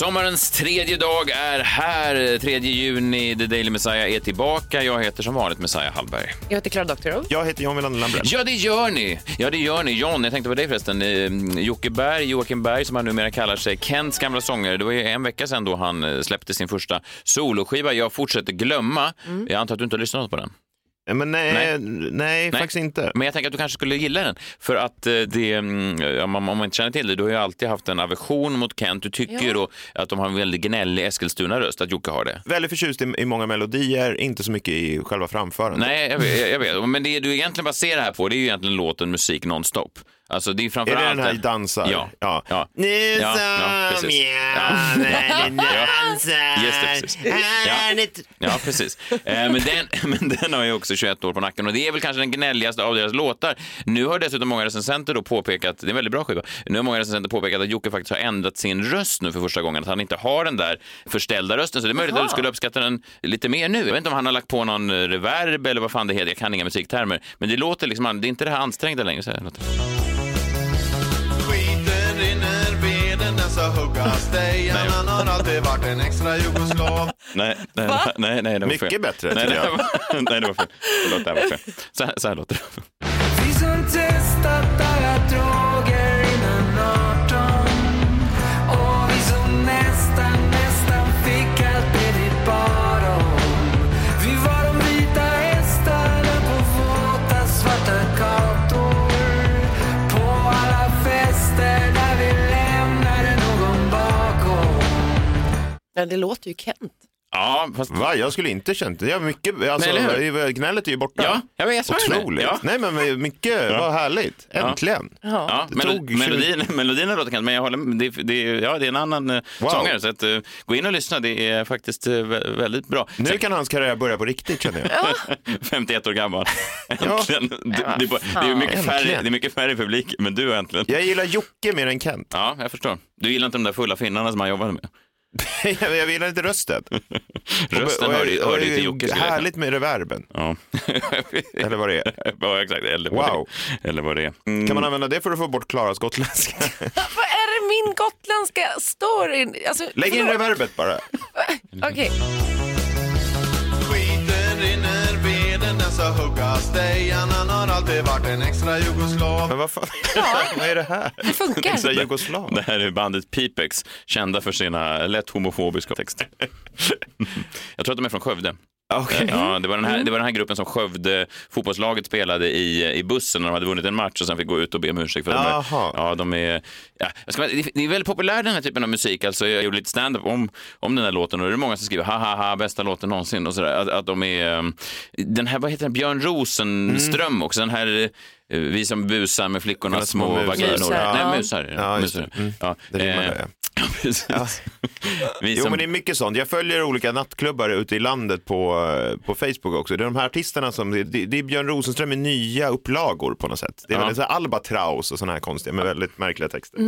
Sommarens tredje dag är här. 3 juni, The Daily Messiah är tillbaka. Jag heter som vanligt Messiah Hallberg. Jag heter Clara Doktorow. Jag heter John Wilander Lambrell. Ja, det gör ni. Ja, det gör ni. John, jag tänkte på dig förresten. Eh, Jocke Berg, Joakim Berg, som han numera kallar sig, Kents gamla sångare. Det var ju en vecka sedan då han eh, släppte sin första soloskiva, Jag fortsätter glömma. Jag antar att du inte har lyssnat på den? Men nej, Nej. nej, faktiskt inte. Men jag tänker att du kanske skulle gilla den. För att eh, det, mm, ja, om man inte känner till det, du har ju alltid haft en aversion mot Kent. Du tycker ju då att de har en väldigt gnällig Eskilstuna-röst, att Jocke har det. Väldigt förtjust i, i många melodier, inte så mycket i själva framförandet. Nej, jag vet, jag vet. Men det du egentligen baserar det här på, det är ju egentligen låten musik nonstop. Alltså det är Är framförallt... det den här en-? Ja. ja. Ja. Nu Ja, som ja, precis. jag Ja. dansar, Just det, precis. är det- Ja, precis. Eh, men, den, men den har ju också 21 år på nacken och det är väl kanske den gnälligaste av deras låtar. Nu har dessutom många recensenter då påpekat, det är en väldigt bra skiva, nu har många recensenter påpekat att Jocke faktiskt har ändrat sin röst nu för första gången, att han inte har den där förställda rösten. Så det är möjligt att du skulle uppskatta den lite mer nu. Jag vet inte om han har lagt på någon reverb eller vad fan det heter, jag kan inga musiktermer. Men det låter liksom, det är inte det här ansträngda längre. Så här låter huggas dig Han har alltid varit en extra jugoslav Nej, nej, nej, nej, det var Mycket fel. bättre, nej, tycker det jag. var, nej, det var fel. Förlåt, det här var fel. Så här, så här låter det. Ja, det låter ju Kent. Ja, fast... Va? Jag skulle inte känt det. Jag mycket, alltså, Men eller gnället är ju borta. Ja, jag vet, jag sa det. Otroligt. Ja. Nej men mycket, vad härligt. Äntligen. Ja, Det melo tog 20 melodin, melodin låter kant, men jag håller, det, det, ja, det är en annan eh, Wow. sångare. Så att, eh, gå in och lyssna, det är faktiskt vä- väldigt bra. Nu Sen- kan hans karriär börja på riktigt känner jag. 51 år gammal. Äntligen. Det, det, det, är mycket färre, Äntligen. det är mycket färre i publik, men du äntligen. Jag gillar Jocke mer än Kent. Ja, jag förstår. Du gillar inte de där fulla finnarna som han jobbade med? jag gillar inte rösten. Rösten Och- och- hör ju och- hör ju till Jocke. Härligt med reverben. Ja. Eller vad det är. ja, exakt. Eller vad Wow. det, eller vad det är. Mm. Kan man använda det för att få bort Klaras gotländska? Vad är det min gotländska story? Alltså, Lägg in reverbet bara. Okej. Skiten ska huggas dig Han har alltid varit en extra jugoslav Men vad fan, vad är det här? Det funkar. Extra jugoslav. Det här är bandet Pipex, kända för sina lätt homofobiska texter. Jag tror att de är från Skövde. Okej. Ja, det, var den här, det var den här gruppen som Skövde fotbollslaget spelade i, i bussen när de hade vunnit en match och sen fick gå ut och be om ursäkt för det. Jaha. Ja, de är, ja, jag ska, det är väldigt populär den här typen av musik. Alltså, jag gjorde lite stand-up om, om den här låten och det är många som skriver ha ha ha bästa låten någonsin och sådär. Att, att de är, um, den här, vad heter den, Björn Rosenström också, den här eh, vi som busar med flickornas små vaginor. Nej, musar. Ja, musar. det. Mm. Ja, Det rimmar eh, det. Ja, precis. Vi Jo som, men det är mycket sånt. Jag följer olika nattklubbar ute i landet på, eh, på Facebook också. Det är de här artisterna som, det, det är Björn Rosenström i nya upplagor på något sätt. Det är Ja. väldigt så här Albatraus och sådana här konstiga med väldigt märkliga texter.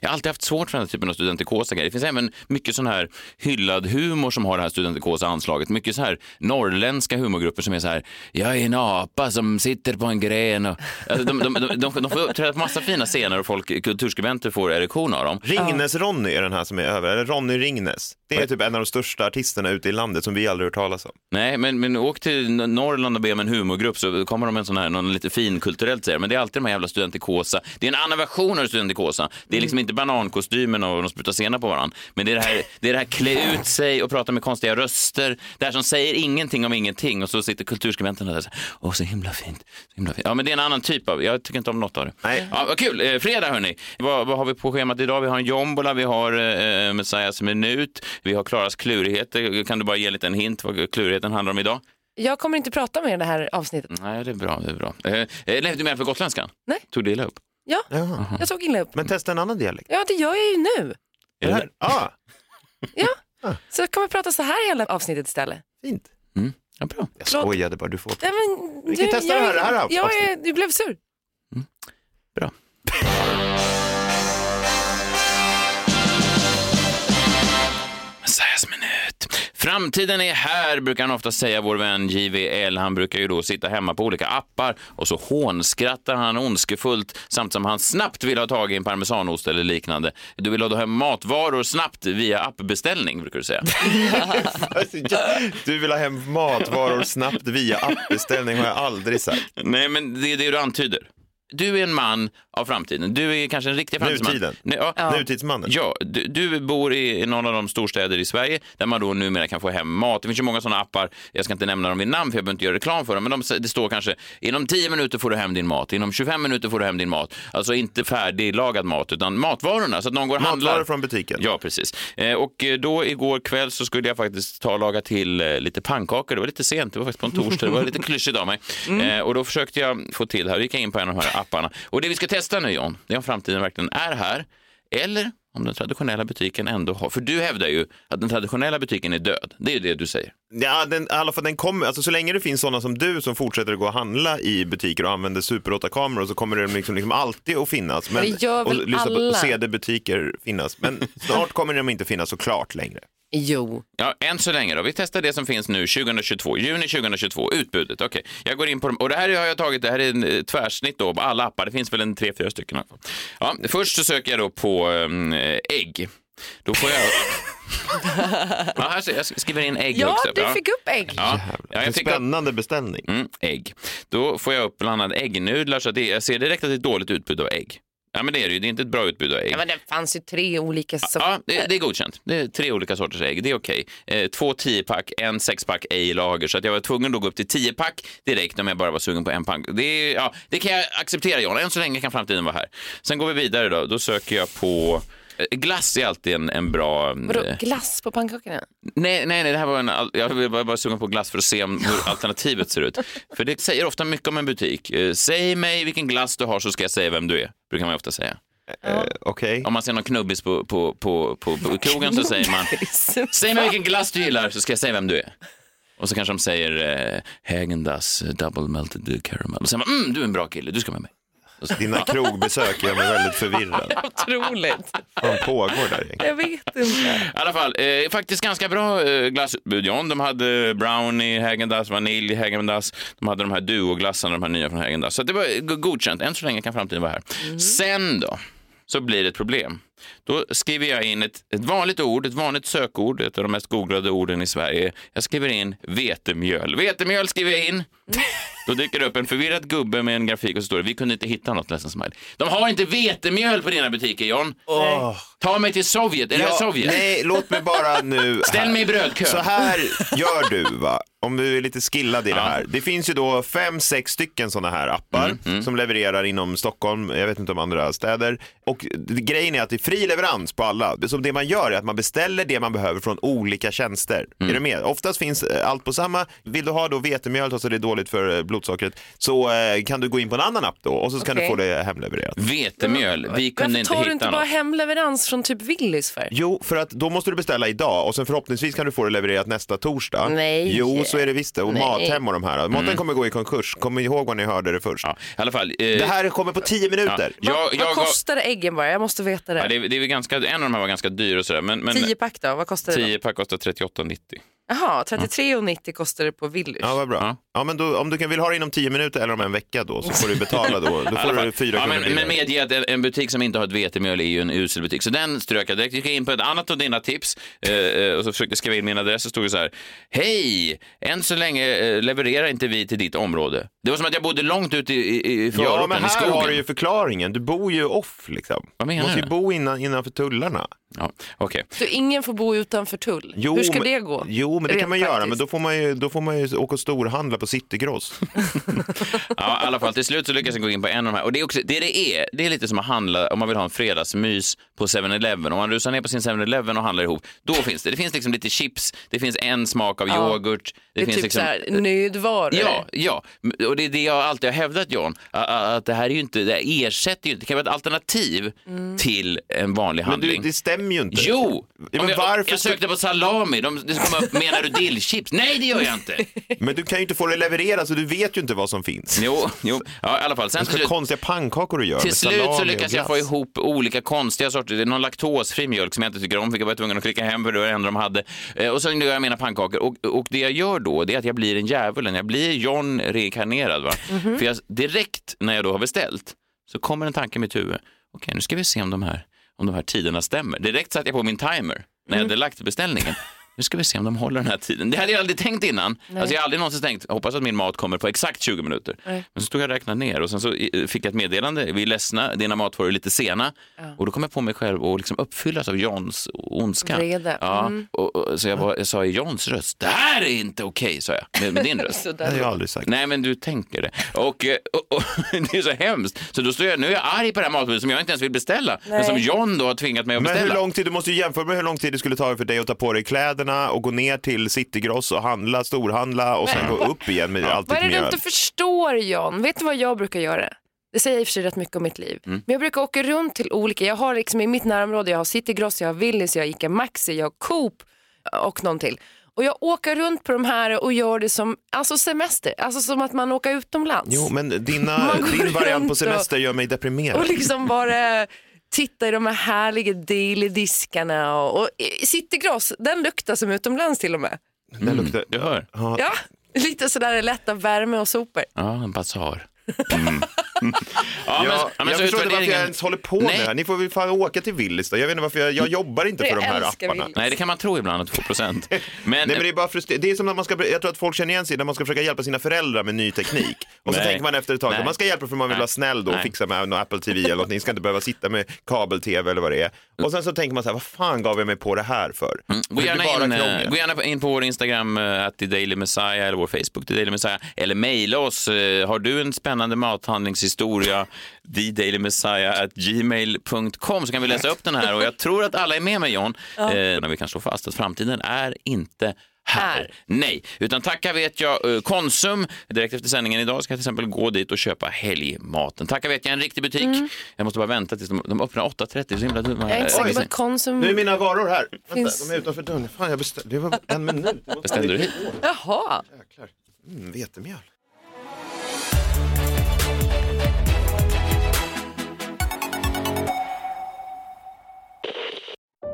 Jag har alltid haft svårt för den här typen av studentikosa grejer. Det finns även mycket sån här hyllad humor som har det här studentikosa anslaget. Mycket så här norrländska humorgrupper som är så här, jag är en apa som sitter på en gren. Och, alltså, de, de, de, de, de får uppträda på massa fina scener och folk, kulturskribenter får erektion av dem. Ringnes-Ronny är den här som är över, eller Ronny Ringnes. Det är typ en av de största artisterna ute i landet som vi aldrig hört talas om. Nej, men, men åk till Norrland och be om en humorgrupp så kommer de med en sån här, någon lite fin kulturellt säger Men det är alltid de här jävla studentikosa. Det är en annan version av studentikosa. Det är liksom inte banankostymen och de sprutar senap på varandra. Men det är det här, det är det här klä ut sig och prata med konstiga röster. Det här som säger ingenting om ingenting och så sitter kulturskribenterna där och säger, åh så himla fint. Så himla fint. Ja, men det är en annan typ av, jag tycker inte om något av det. Nej. Ja, vad kul, eh, fredag hörni. Vad, vad har vi på schemat idag? Vi har en jombola, vi har eh, Messiahs minut, vi har Klaras klurigheter. Kan du bara ge en liten hint vad klurigheten handlar om idag? Jag kommer inte prata med er det här avsnittet. Nej, det är bra. Det är bra. Eh, eh, Leif, du med för gotländskan? Nej. Tog du illa upp? Ja, Jaha. jag tog illa upp. Men testa en annan dialekt. Ja, det gör jag ju nu. Är Det här, ah, Ja, så jag kommer prata så här hela avsnittet istället. fint. Ja, bra. Jag skojade bara, du får. Nej, men, Vi kan du, testa det här- det här jag, avsnittet. är, Du blev sur. Bra. Framtiden är här, brukar han ofta säga, vår vän JVL. Han brukar ju då sitta hemma på olika appar och så hånskrattar han ondskefullt samt som han snabbt vill ha tag i en parmesanost eller liknande. Du vill ha hem matvaror snabbt via appbeställning, brukar du säga. Du vill ha hem matvaror snabbt via appbeställning har jag aldrig sagt. Nej, men det är det du antyder. Du är en man av framtiden. Du är kanske en riktig framtidsman. Nutiden. Ja. Nutidsmannen. Ja, du, du bor i någon av de storstäder i Sverige där man då numera kan få hem mat. Det finns ju många sådana appar, jag ska inte nämna dem vid namn för jag behöver inte göra reklam för dem, men de, det står kanske inom 10 minuter får du hem din mat, inom 25 minuter får du hem din mat. Alltså inte färdiglagad mat, utan matvarorna, så att någon går och handlar. Matvaror från butiken. Ja, precis. Eh, och eh, då igår kväll så skulle jag faktiskt ta och laga till eh, lite pannkakor. Det var lite sent, det var faktiskt på en torsdag, det var lite klyschigt av mig. Eh, och då försökte jag få till här, då gick jag in på en av de här apparna. Och det vi ska testa nu John, det är om framtiden verkligen är här, eller om den traditionella butiken ändå har, för du hävdar ju att den traditionella butiken är död. Det är ju det du säger. Ja, den, i alla fall den kommer, alltså så länge det finns sådana som du som fortsätter att gå och handla i butiker och använder Super 8-kameror så kommer det liksom, liksom alltid att finnas. Men, det gör väl och alla? på CD-butiker finnas. Men snart kommer de inte finnas såklart längre. Jo. Ja, än så länge då. Vi testar det som finns nu 2022, juni 2022, utbudet. Okej, jag går in på dem. Och det här har jag tagit, det här är en eh, tvärsnitt då på alla appar. Det finns väl en tre, fyra stycken. Ja, först så söker jag då på um, ägg. Då får jag... ja, här jag skriver in ägg Ja, också. du fick upp ägg. Ja, ja En jag fick upp spännande beställning. mm, ägg. Då får jag upp bland annat äggnudlar så att det, jag ser direkt att det är ett dåligt utbud av ägg. Ja, men det är det ju. Det är inte ett bra utbud av ägg. Ja, men det fanns ju tre olika sorter. Ja, det, det är godkänt. Det är tre olika sorters ägg. Det är okej. Eh, två 10-pack, en 6-pack ej i lager. Så att jag var tvungen att gå upp till 10-pack direkt om jag bara var sugen på en pack. Det, är, ja, det kan jag acceptera John. Än så länge kan framtiden vara här. Sen går vi vidare då. Då söker jag på Glass är alltid en, en bra... Vadå, eh, glass på pannkakorna? Nej, nej, nej, det här var en, jag var bara sugen på glass för att se om, hur alternativet ser ut. För det säger ofta mycket om en butik. Eh, säg mig vilken glass du har så ska jag säga vem du är, brukar man ju ofta säga. Eh, Okej. Om man ser någon knubbis på, på, på, på, på krogen så säger man Säg mig vilken glass du gillar så ska jag säga vem du är. Och så kanske de säger eh, Häagen-Dazs eh, double melted caramel. Och så säger man mm, du är en bra kille, du ska med mig. Dina krogbesök gör mig väldigt förvirrad. Otroligt. Vad pågår där egentligen? Jag vet inte. I alla fall, eh, faktiskt ganska bra eh, glassutbud John. De hade brownie, Häagen-Dazs, vanilj, Häagen-Dazs. De hade de här duo-glassarna, de här nya från Häagen-Dazs. Så det var go- godkänt. Än så länge kan framtiden vara här. Sen då, så blir det ett problem. Då skriver jag in ett, ett vanligt ord, ett vanligt sökord, ett av de mest googlade orden i Sverige. Jag skriver in vetemjöl. Vetemjöl skriver jag in. Då dyker det upp en förvirrad gubbe med en grafik och så står det vi kunde inte hitta något ledsen smiley. De har inte vetemjöl på dina butiker John. Ta mig till Sovjet. Är det här Sovjet? nej, låt mig bara nu... Ställ mig i brödkö. Så här gör du, va? om du är lite skillad i det här. Det finns ju då fem, sex stycken sådana här appar Mm, som levererar inom Stockholm, jag vet inte om andra städer. Och grejen är att det är fri leverans på alla. Så det man gör är att man beställer det man behöver från olika tjänster. Mm. Är du med? Oftast finns eh, allt på samma. Vill du ha då vetemjöl, alltså det är dåligt för eh, blodsockret, så eh, kan du gå in på en annan app då och så kan Okej. du få det hemlevererat. Vetemjöl, vi kunde Varför inte tar du hitta inte något. bara hemleverans från typ Willys för? Jo, för att då måste du beställa idag och sen förhoppningsvis kan du få det levererat nästa torsdag. Nej. Jo, så är det visst det. Och Nej. Mathem och de här. Maten kommer gå i konkurs. Kom ihåg var ni hörde det först. Ja, I alla fall. Eh, Det här kommer på tio minuter. ja, jag, jag, Vad kostar äggen bara? Jag måste veta det. ja, det, är- det är väl ganska, en av de här var ganska dyr och sådär. Men, men 10 pack då? Vad kostar det? 10 pack kostar 38,90. Jaha, 33,90 kostar det på Willys. Ja, vad bra. Ja. Men då, om du kan vill ha det inom tio minuter eller om en vecka då så får du betala då. Då I får du fyra ja, kronor men, men medge att en- butik som inte har ett vetemjöl är ju en usel butik. Så den strök jag direkt. Jag gick in på ett annat av dina tips eh, eh, och så försökte skriva in min adress. Så stod det så här. Hej! Än så länge eh, levererar inte vi till ditt område. Det var som att jag bodde långt ute i, i, i förorten, Ja, men i här skogen. har du ju förklaringen. Du bor ju off liksom. Vad menar du måste ju bo innan, innanför tullarna. Ja, okej. Så ingen får bo utanför tull? Jo, Hur ska men- det gå? Jo, Jo, men det kan man göra, men då får man ju, då får man ju åka och storhandla på Citygross. Ja, i alla fall till slut så lyckas jag gå in på en av de här. Och det är också, det det är, det är lite som att handla om man vill ha en fredagsmys på 7-Eleven. Om man rusar ner på sin 7-Eleven och handlar ihop, då finns det. Det finns liksom lite chips, det finns en smak av Ja. yoghurt. Det är finns typ liksom, så här nödvaror. Ja, ja, och det är det jag alltid har hävdat John, att det här är ju inte, det ersätter ju inte, det kan vara ett alternativ till en vanlig Men du, handling. det stämmer ju inte. Jo! Ja, men jag, varför jag sökte på salami, de, det komma upp, menar du dillchips? Nej, det gör jag inte. Men du kan ju inte få det levererat så du vet ju inte vad som finns. Jo, jo. Ja, i alla fall. Sen till ska slut, konstiga pannkakor du gör till med slut så och lyckas jag få ihop olika konstiga sorter. Det är någon laktosfri mjölk som jag inte tycker om, fick jag var tvungen att klicka hem för det var det enda de hade. Eh, Och så gör jag mina pannkakor. Och, och det jag gör då, det är att jag blir en djävulen. Jag blir John reinkarnerad. Va? För jag, direkt när jag då har beställt så kommer en tanke i mitt huvud. Okej, nu ska vi se om de här, om de här tiderna stämmer. Direkt satte jag på min timer när jag hade lagt beställningen. Nu ska vi se om de håller den här tiden. Det hade jag aldrig tänkt innan. Alltså jag har aldrig någonsin tänkt, hoppas att min mat kommer på exakt 20 minuter. Men så stod jag och räknade ner och sen så eh, fick jag ett meddelande. Vi är ledsna, dina matvaror är lite sena. Och då kom jag på mig själv att liksom uppfyllas av Johns ondska. Vrede. Ja, Mm. och, och, så jag, var, jag sa i Johns röst, det här är inte okej, sa jag med, med din röst. Så Det har jag aldrig sagt. Nej, men du tänker det. Och, eh, och, och det är så hemskt. Så då står jag, nu är jag arg på det här matbordet som jag inte ens vill beställa. Men som John då har tvingat mig att Men beställa. hur lång tid, du måste ju jämföra med hur lång tid det skulle ta för dig att ta på dig kläderna och gå ner till Citygross och handla, storhandla och sen gå upp igen med allt Vad är det du inte förstår John? Vet du vad jag brukar göra? Det säger i och för sig rätt mycket om mitt liv. Mm. Men jag brukar åka runt till olika, jag har liksom i mitt närområde, jag har Citygross, jag har Willys, jag har Ica Maxi, jag har Coop och någon till. Och jag åker runt på de här och gör det som alltså semester, alltså som att man åker utomlands. Jo, men dina, din variant på och- semester gör mig deprimerad. Och liksom bara titta i de här härliga daily-diskarna. Och, och Citygross, den luktar som utomlands till och med. Den luktar... Du hör? Ja. Ja, lite sådär lätta värme och sopor. Ja, en basar. Mm. ja, Ja, men jag förstår inte varför jag ens håller på Nej. med det här. Ni får väl fan åka till Willys då. Jag vet inte varför jag, jag jobbar inte för de här apparna. Willys. Nej, det kan man tro ibland, att 2 procent. Men, Nej men det är bara frustrerande. Det är som när man ska, jag tror att folk känner igen sig när man ska försöka hjälpa sina föräldrar med ny teknik. Och så Nej. tänker man efter ett tag, Nej. man ska hjälpa för man vill vara snäll då och fixa med någon Apple TV eller något. Ni ska inte behöva sitta med kabel-TV eller vad det är. Och sen så tänker man så här, vad fan gav jag mig på det här för? Gå Det blir gärna, in, eh, gå gärna in på vår Instagram, uh, att Daily Messiah, eller vår Facebook, The Daily Messiah, eller mejla oss. Eh, har du en spännande mathandlingshistoria, thedailymessiah.gmail.com, så kan vi läsa upp den här. Och jag tror att alla är med mig, John, eh, när vi kan slå fast att framtiden är inte här. Nej, utan tacka vet jag eh, Konsum. Direkt efter sändningen idag ska jag till exempel gå dit och köpa helgmaten. Tacka vet jag en riktig butik. Jag måste bara vänta tills de, de öppnar 8.30. Det är så himla dumt. Jag är inte säker på att Konsum... Nu är mina varor här. Finns- Vänta, de är utanför dörren. Fan, jag beställde. Det var en minut. Beställde du hit? Jaha. Jäklar. Mm, vetemjöl.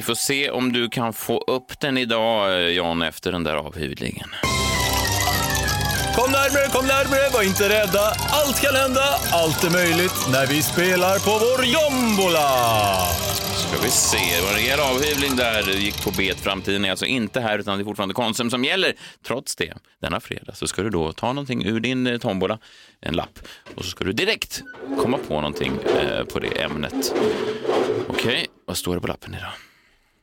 Vi får se om du kan få upp den idag, eh, Jan, efter den där avhyvlingen. Kom närmare, kom närmare, var inte rädda. Allt kan hända, allt är möjligt när vi spelar på vår jombola. Ska vi se, det var en rejäl avhyvling där. Det gick på bet. Framtiden är alltså inte här, utan det är fortfarande Konsum som gäller. Trots det, denna fredag så ska du då ta någonting ur din eh, tombola, en lapp, och så ska du direkt komma på någonting eh, på det ämnet. Okej, vad står det på lappen idag?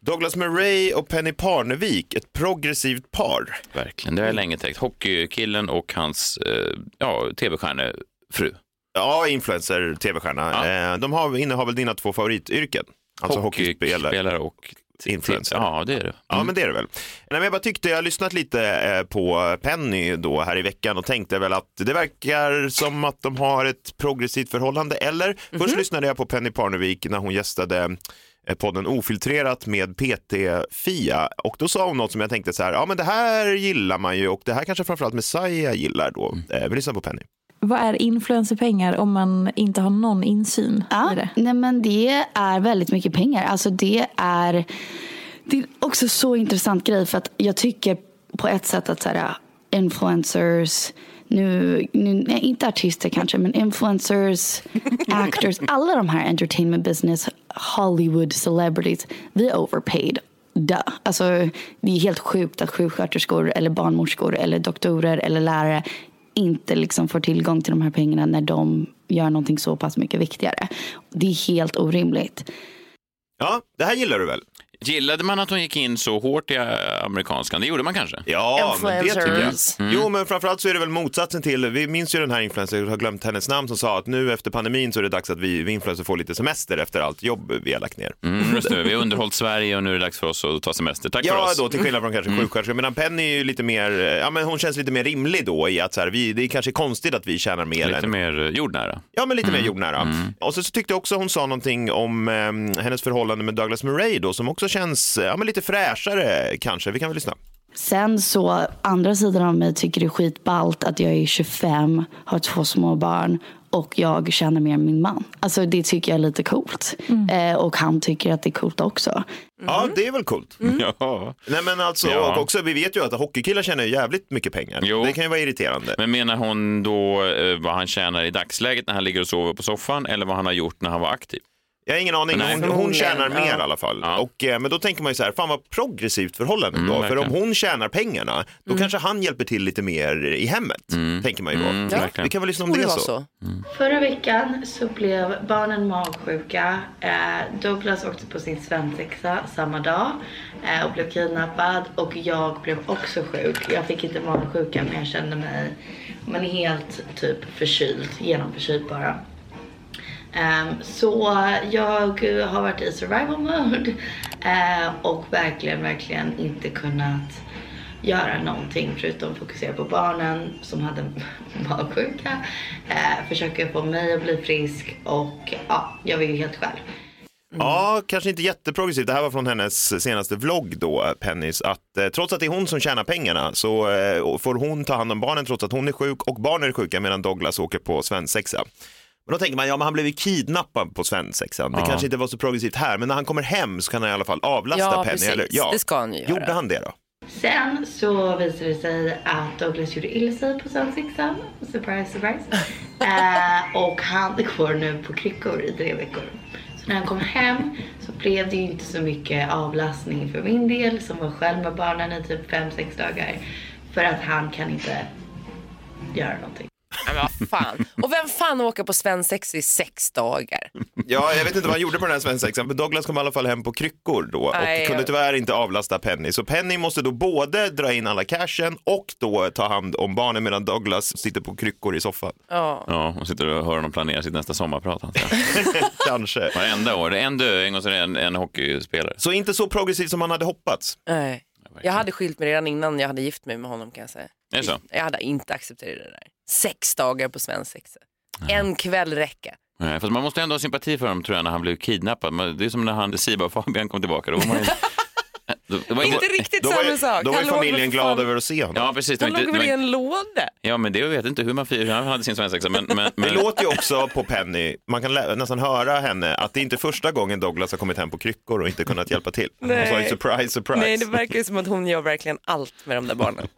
Douglas Murray och Penny Parnevik, ett progressivt par. Verkligen, det har jag länge tänkt. Hockeykillen och hans eh, ja, tv-stjärnefru. Ja, influencer, tv-stjärna. Ja. Eh, De har, innehar väl dina två favorityrken? Alltså hockeyspelare. Och influencer. Ja, det är det. Ja, men det är det väl. Nej, jag bara tyckte, jag har lyssnat lite eh, på Penny då här i veckan och tänkte väl att det verkar som att de har ett progressivt förhållande. Eller, först lyssnade jag på Penny Parnevik när hon gästade podden Ofiltrerat med PT-Fia och då sa hon något som jag tänkte så här, ja men det här gillar man ju och det här kanske framförallt Messiah gillar då. Eh, vi lyssnar på Penny. Vad är influencerpengar om man inte har någon insyn Ja, i det? nej men det är väldigt mycket pengar. Alltså det är, det är också så intressant grej för att jag tycker på ett sätt att så här, influencers, nu, nu inte artister kanske, men influencers, actors, alla de här entertainment business, Hollywood celebrities, vi är overpaid. Duh. Alltså, det är helt sjukt att sjuksköterskor eller barnmorskor eller doktorer eller lärare inte liksom får tillgång till de här pengarna när de gör någonting så pass mycket viktigare. Det är helt orimligt. Ja, det här gillar du väl? Gillade man att hon gick in så hårt i äh, amerikanskan? Det gjorde man kanske? Ja, men det tycker jag. Mm. Jo, men framförallt så är det väl motsatsen till, vi minns ju den här influencern, jag har glömt hennes namn, som sa att nu efter pandemin så är det dags att vi, vi influencers får lite semester efter allt jobb vi har lagt ner. Mm, just det. Vi har underhållit Sverige och nu är det dags för oss att ta semester. Tack för Ja, oss. då till skillnad från kanske Mm. sjuksköterskor. Medan Penny är ju lite mer, ja men hon känns lite mer rimlig då i att så här, vi, det är kanske konstigt att vi tjänar mer Lite än... mer eh, jordnära. Ja, men lite Mm. mer jordnära. Och så, så tyckte jag också hon sa någonting om eh, hennes förhållande med Douglas Murray då, som också känns ja, men lite fräschare kanske. Vi kan väl lyssna. Sen så, andra sidan av mig tycker det är skitballt att jag är 25, har två små barn och jag känner mer min man. Alltså det tycker jag är lite coolt. Eh, och han tycker att det är coolt också. Ja, det är väl coolt. Ja. Nej men alltså, Ja. och också, vi vet ju att hockeykillar tjänar ju jävligt mycket pengar. Jo. Det kan ju vara irriterande. Men menar hon då eh, vad han tjänar i dagsläget när han ligger och sover på soffan eller vad han har gjort när han var aktiv? Jag har ingen aning, Nej, hon, hon tjänar mer ja. i alla fall. Ja. Och, eh, men då tänker man ju så här, fan vad progressivt förhållande Mm, då. För om hon tjänar pengarna, då kanske han hjälper till lite mer i hemmet. Tänker man ju då. Mm, Ja, vi kan väl lyssna om det vara så. så. Förra veckan så blev barnen magsjuka. Eh, Douglas åkte på sin svensexa samma dag eh, och blev kidnappad. Och jag blev också sjuk. Jag fick inte magsjuka men jag kände mig man är helt typ förkyld, genomförkyld bara. Um, så jag har varit i survival mode uh, och verkligen, verkligen inte kunnat göra någonting förutom fokusera på barnen som hade magsjuka. uh, försöka få mig att bli frisk och ja, jag var ju helt själv. Mm. Ja, kanske inte jätteprogressivt. Det här var från hennes senaste vlogg då, Pennys, att eh, trots att det är hon som tjänar pengarna så eh, får hon ta hand om barnen trots att hon är sjuk och barnen är sjuka medan Douglas åker på svensexa. Men då tänker man, ja men han blev ju kidnappad på svensexan. Det Ja. kanske inte var så progressivt här, men när han kommer hem så kan han i alla fall avlasta Ja, Penny. precis. Eller? Ja. Det ska han ju göra. Gjorde han det då? Sen så visade det sig att Douglas gjorde illa sig på svensexan. Surprise, surprise. eh, och han går nu på kryckor i tre veckor. Så när han kom hem så blev det ju inte så mycket avlastning för min del som var själv med barnen i typ 5-6 dagar. För att han kan inte göra någonting. Vad fan. Och vem fan åker på svensexa i sex dagar? Ja, jag vet inte vad han gjorde på den här svensexan, men Douglas kom i alla fall hem på kryckor då och kunde jag- tyvärr inte avlasta Penny. Så Penny måste då både dra in alla cashen och då ta hand om barnen medan Douglas sitter på kryckor i soffan. Ja. Ja, och sitter och hör honom planera sitt nästa sommarprat. Kanske. Varenda år. Det är en döing och så är det en, en hockeyspelare. Så inte så progressivt som man hade hoppats. Nej. Jag hade skilt mig redan innan jag hade gift mig med honom kan jag säga. Är det så? Jag hade inte accepterat det där. Sex dagar på svensexa. En kväll räcka. Nej, fast man måste ändå ha sympati för honom tror jag när han blev kidnappad. Men Det är som när han, Siba och Fabian kom tillbaka. Då var man ju... Då- det var Inte riktigt Då samma sak. då var ju familjen glad fan- över att se honom. Ja, precis. Det Han var inte, låg väl det i en låda? ja, men det jag vet inte hur man firar. Han hade sin svensexa. Men, men, Det men, låter ju också på Penny, man kan nästan höra henne, att det är inte första gången Douglas har kommit hem på kryckor och inte kunnat hjälpa till. Hon Nej. sa ju surprise, surprise. Nej, det verkar ju som att hon gör verkligen allt med de där barnen.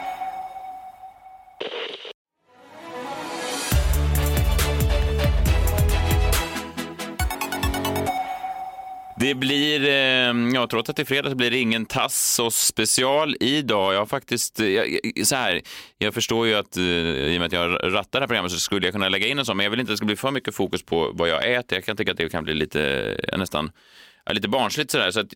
Det blir, eh, ja trots att det är fredag så blir det ingen Tassos special idag. Jag har faktiskt, eh, jag, så här, jag förstår ju att eh, i och med att jag rattar det här programmet så skulle jag kunna lägga in en sån, men jag vill inte att det ska bli för mycket fokus på vad jag äter. Jag kan tycka att det kan bli lite, nästan, lite barnsligt sådär. Så att,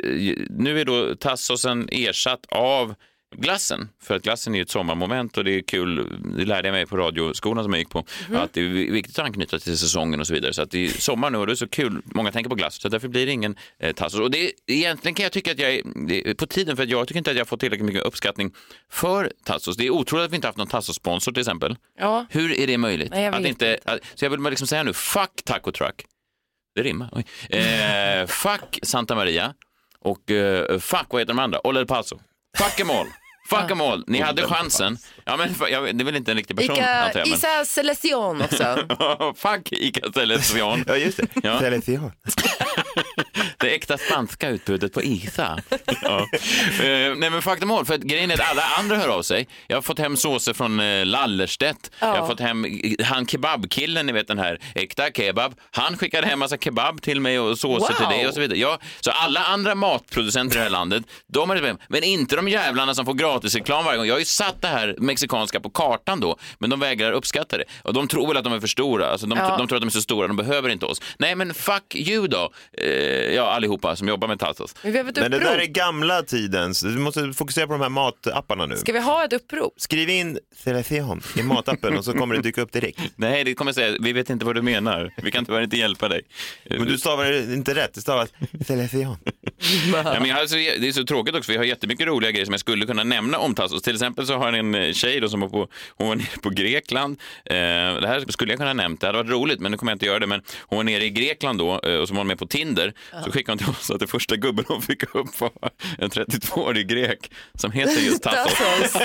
nu är då Tassosen ersatt av glassen, för att glassen är ju ett sommarmoment och det är kul, det lärde jag mig på radioskolan som jag gick på, Mhm. att det är viktigt att anknyta till säsongen och så vidare. Så att det är sommar nu och det är så kul, många tänker på glass, så därför blir det ingen eh, tassos. Och det, egentligen kan jag tycka att jag är, är på tiden, för att jag tycker inte att jag har fått tillräckligt mycket uppskattning för tassos. Det är otroligt att vi inte haft någon tassos-sponsor till exempel. Ja. Hur är det möjligt? Nej, jag att inte, att, så jag vill bara liksom säga nu, fuck Taco Truck. Det rimmar. Eh, fuck Santa Maria och eh, fuck, vad heter de andra? Olle Paso. Fuck em all. Fuck em all. Ni hade chansen. Ja, men, jag, vet- det är väl inte en riktig person Ica, antar jag. Men... Isa Selection också. fuck Ica Selection. Ja, just det. Ja. Selection. Det äkta spanska utbudet på ISA. Ja. Eh, nej men faktum är, för att grejen är att alla andra hör av sig. Jag har fått hem såser från eh, Lallerstedt. Jag har Ja. fått hem han kebabkillen, ni vet den här äkta kebab. Han skickade hem massa kebab till mig och såser Wow. till dig och så vidare. Ja, så alla andra matproducenter i det här landet, de har det med. Men inte de jävlarna som får gratisreklam varje gång. Jag har ju satt det här mexikanska på kartan då, men de vägrar uppskatta det. Och de tror väl att de är för stora. Alltså de, Ja. de tror att de är så stora, de behöver inte oss. Nej, men fuck you då. Eh, ja, allihopa som jobbar med Tassos. Men vi har ett Men det upprop. där är gamla tidens. Du måste fokusera på de här matapparna nu. Ska vi ha ett upprop? Skriv in Selection i matappen och så kommer det dyka upp direkt. Nej, det kommer säga, vi vet inte vad du menar. Vi kan tyvärr inte hjälpa dig. Men du stavar det inte rätt, det stavas Selection. Ja, men alltså, det är så tråkigt också, jag har jättemycket roliga grejer som jag skulle kunna nämna om Tassos. Till exempel så har jag en eh, tjej då som var på, hon var nere på Grekland. Eh, det här skulle jag kunna nämnt, det hade varit roligt, men nu kommer jag inte göra det. Men hon var nere i Grekland då och så var hon med på Tinder. Så skickade hon till oss att det första gubben hon fick upp var en 32-årig grek som heter just Tassos.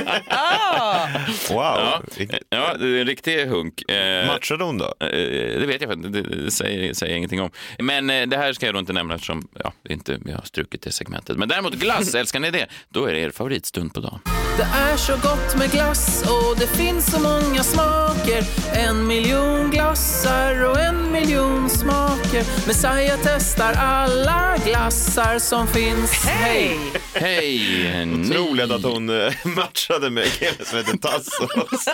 Wow. Ja, ja, det är en riktig hunk. Eh, Matchade hon då? Eh, Det vet jag inte, det, säger, säger jag ingenting om. Men eh, det här ska jag då inte nämna eftersom ja, inte, jag har strukit det segmentet. Men däremot glass, älskar ni det? Då är det er favoritstund på dagen. Det är så gott med glass och det finns så många smaker En miljon glassar och en miljon smaker Messiah testar alla glassar som finns Hej! Hej! Otroligt att hon eh, matchade med en kille som heter Tassos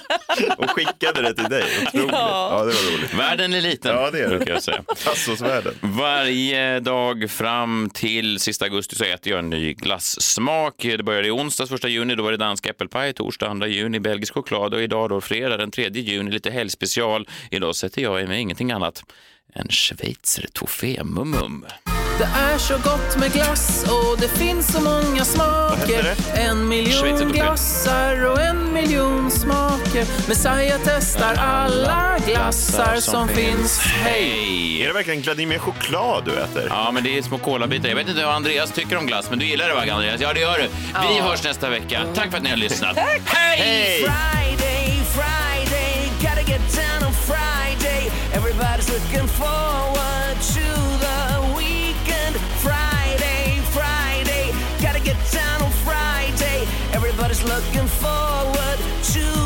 och skickade det till dig. Otroligt. Ja. Ja, det var roligt. Världen är liten, Ja, det är det. brukar jag säga. Tassosvärlden. Varje dag fram till sista augusti så äter jag en ny glassmak. Det började i onsdags, första juni, då var det dansk äppelpaj. Torsdag, andra juni, belgisk choklad och idag då fredag den 3 juni, lite helgspecial. Idag sätter jag i mig ingenting annat än schweizer toffee-mum-mum. Det är så gott med glass och det finns så många smaker En miljon glassar och en miljon smaker Messiah testar alla glassar som finns Hej! Är det verkligen Vladimir choklad du äter? Ja, men det är små kolabitar. Jag vet inte vad Andreas tycker om glass, men du gillar det va, Andreas? Ja, det gör du. Vi hörs nästa vecka. Tack för att ni har lyssnat. Hej! Hej! Friday, Friday, gotta get down on Friday. Everybody's looking forward to looking forward to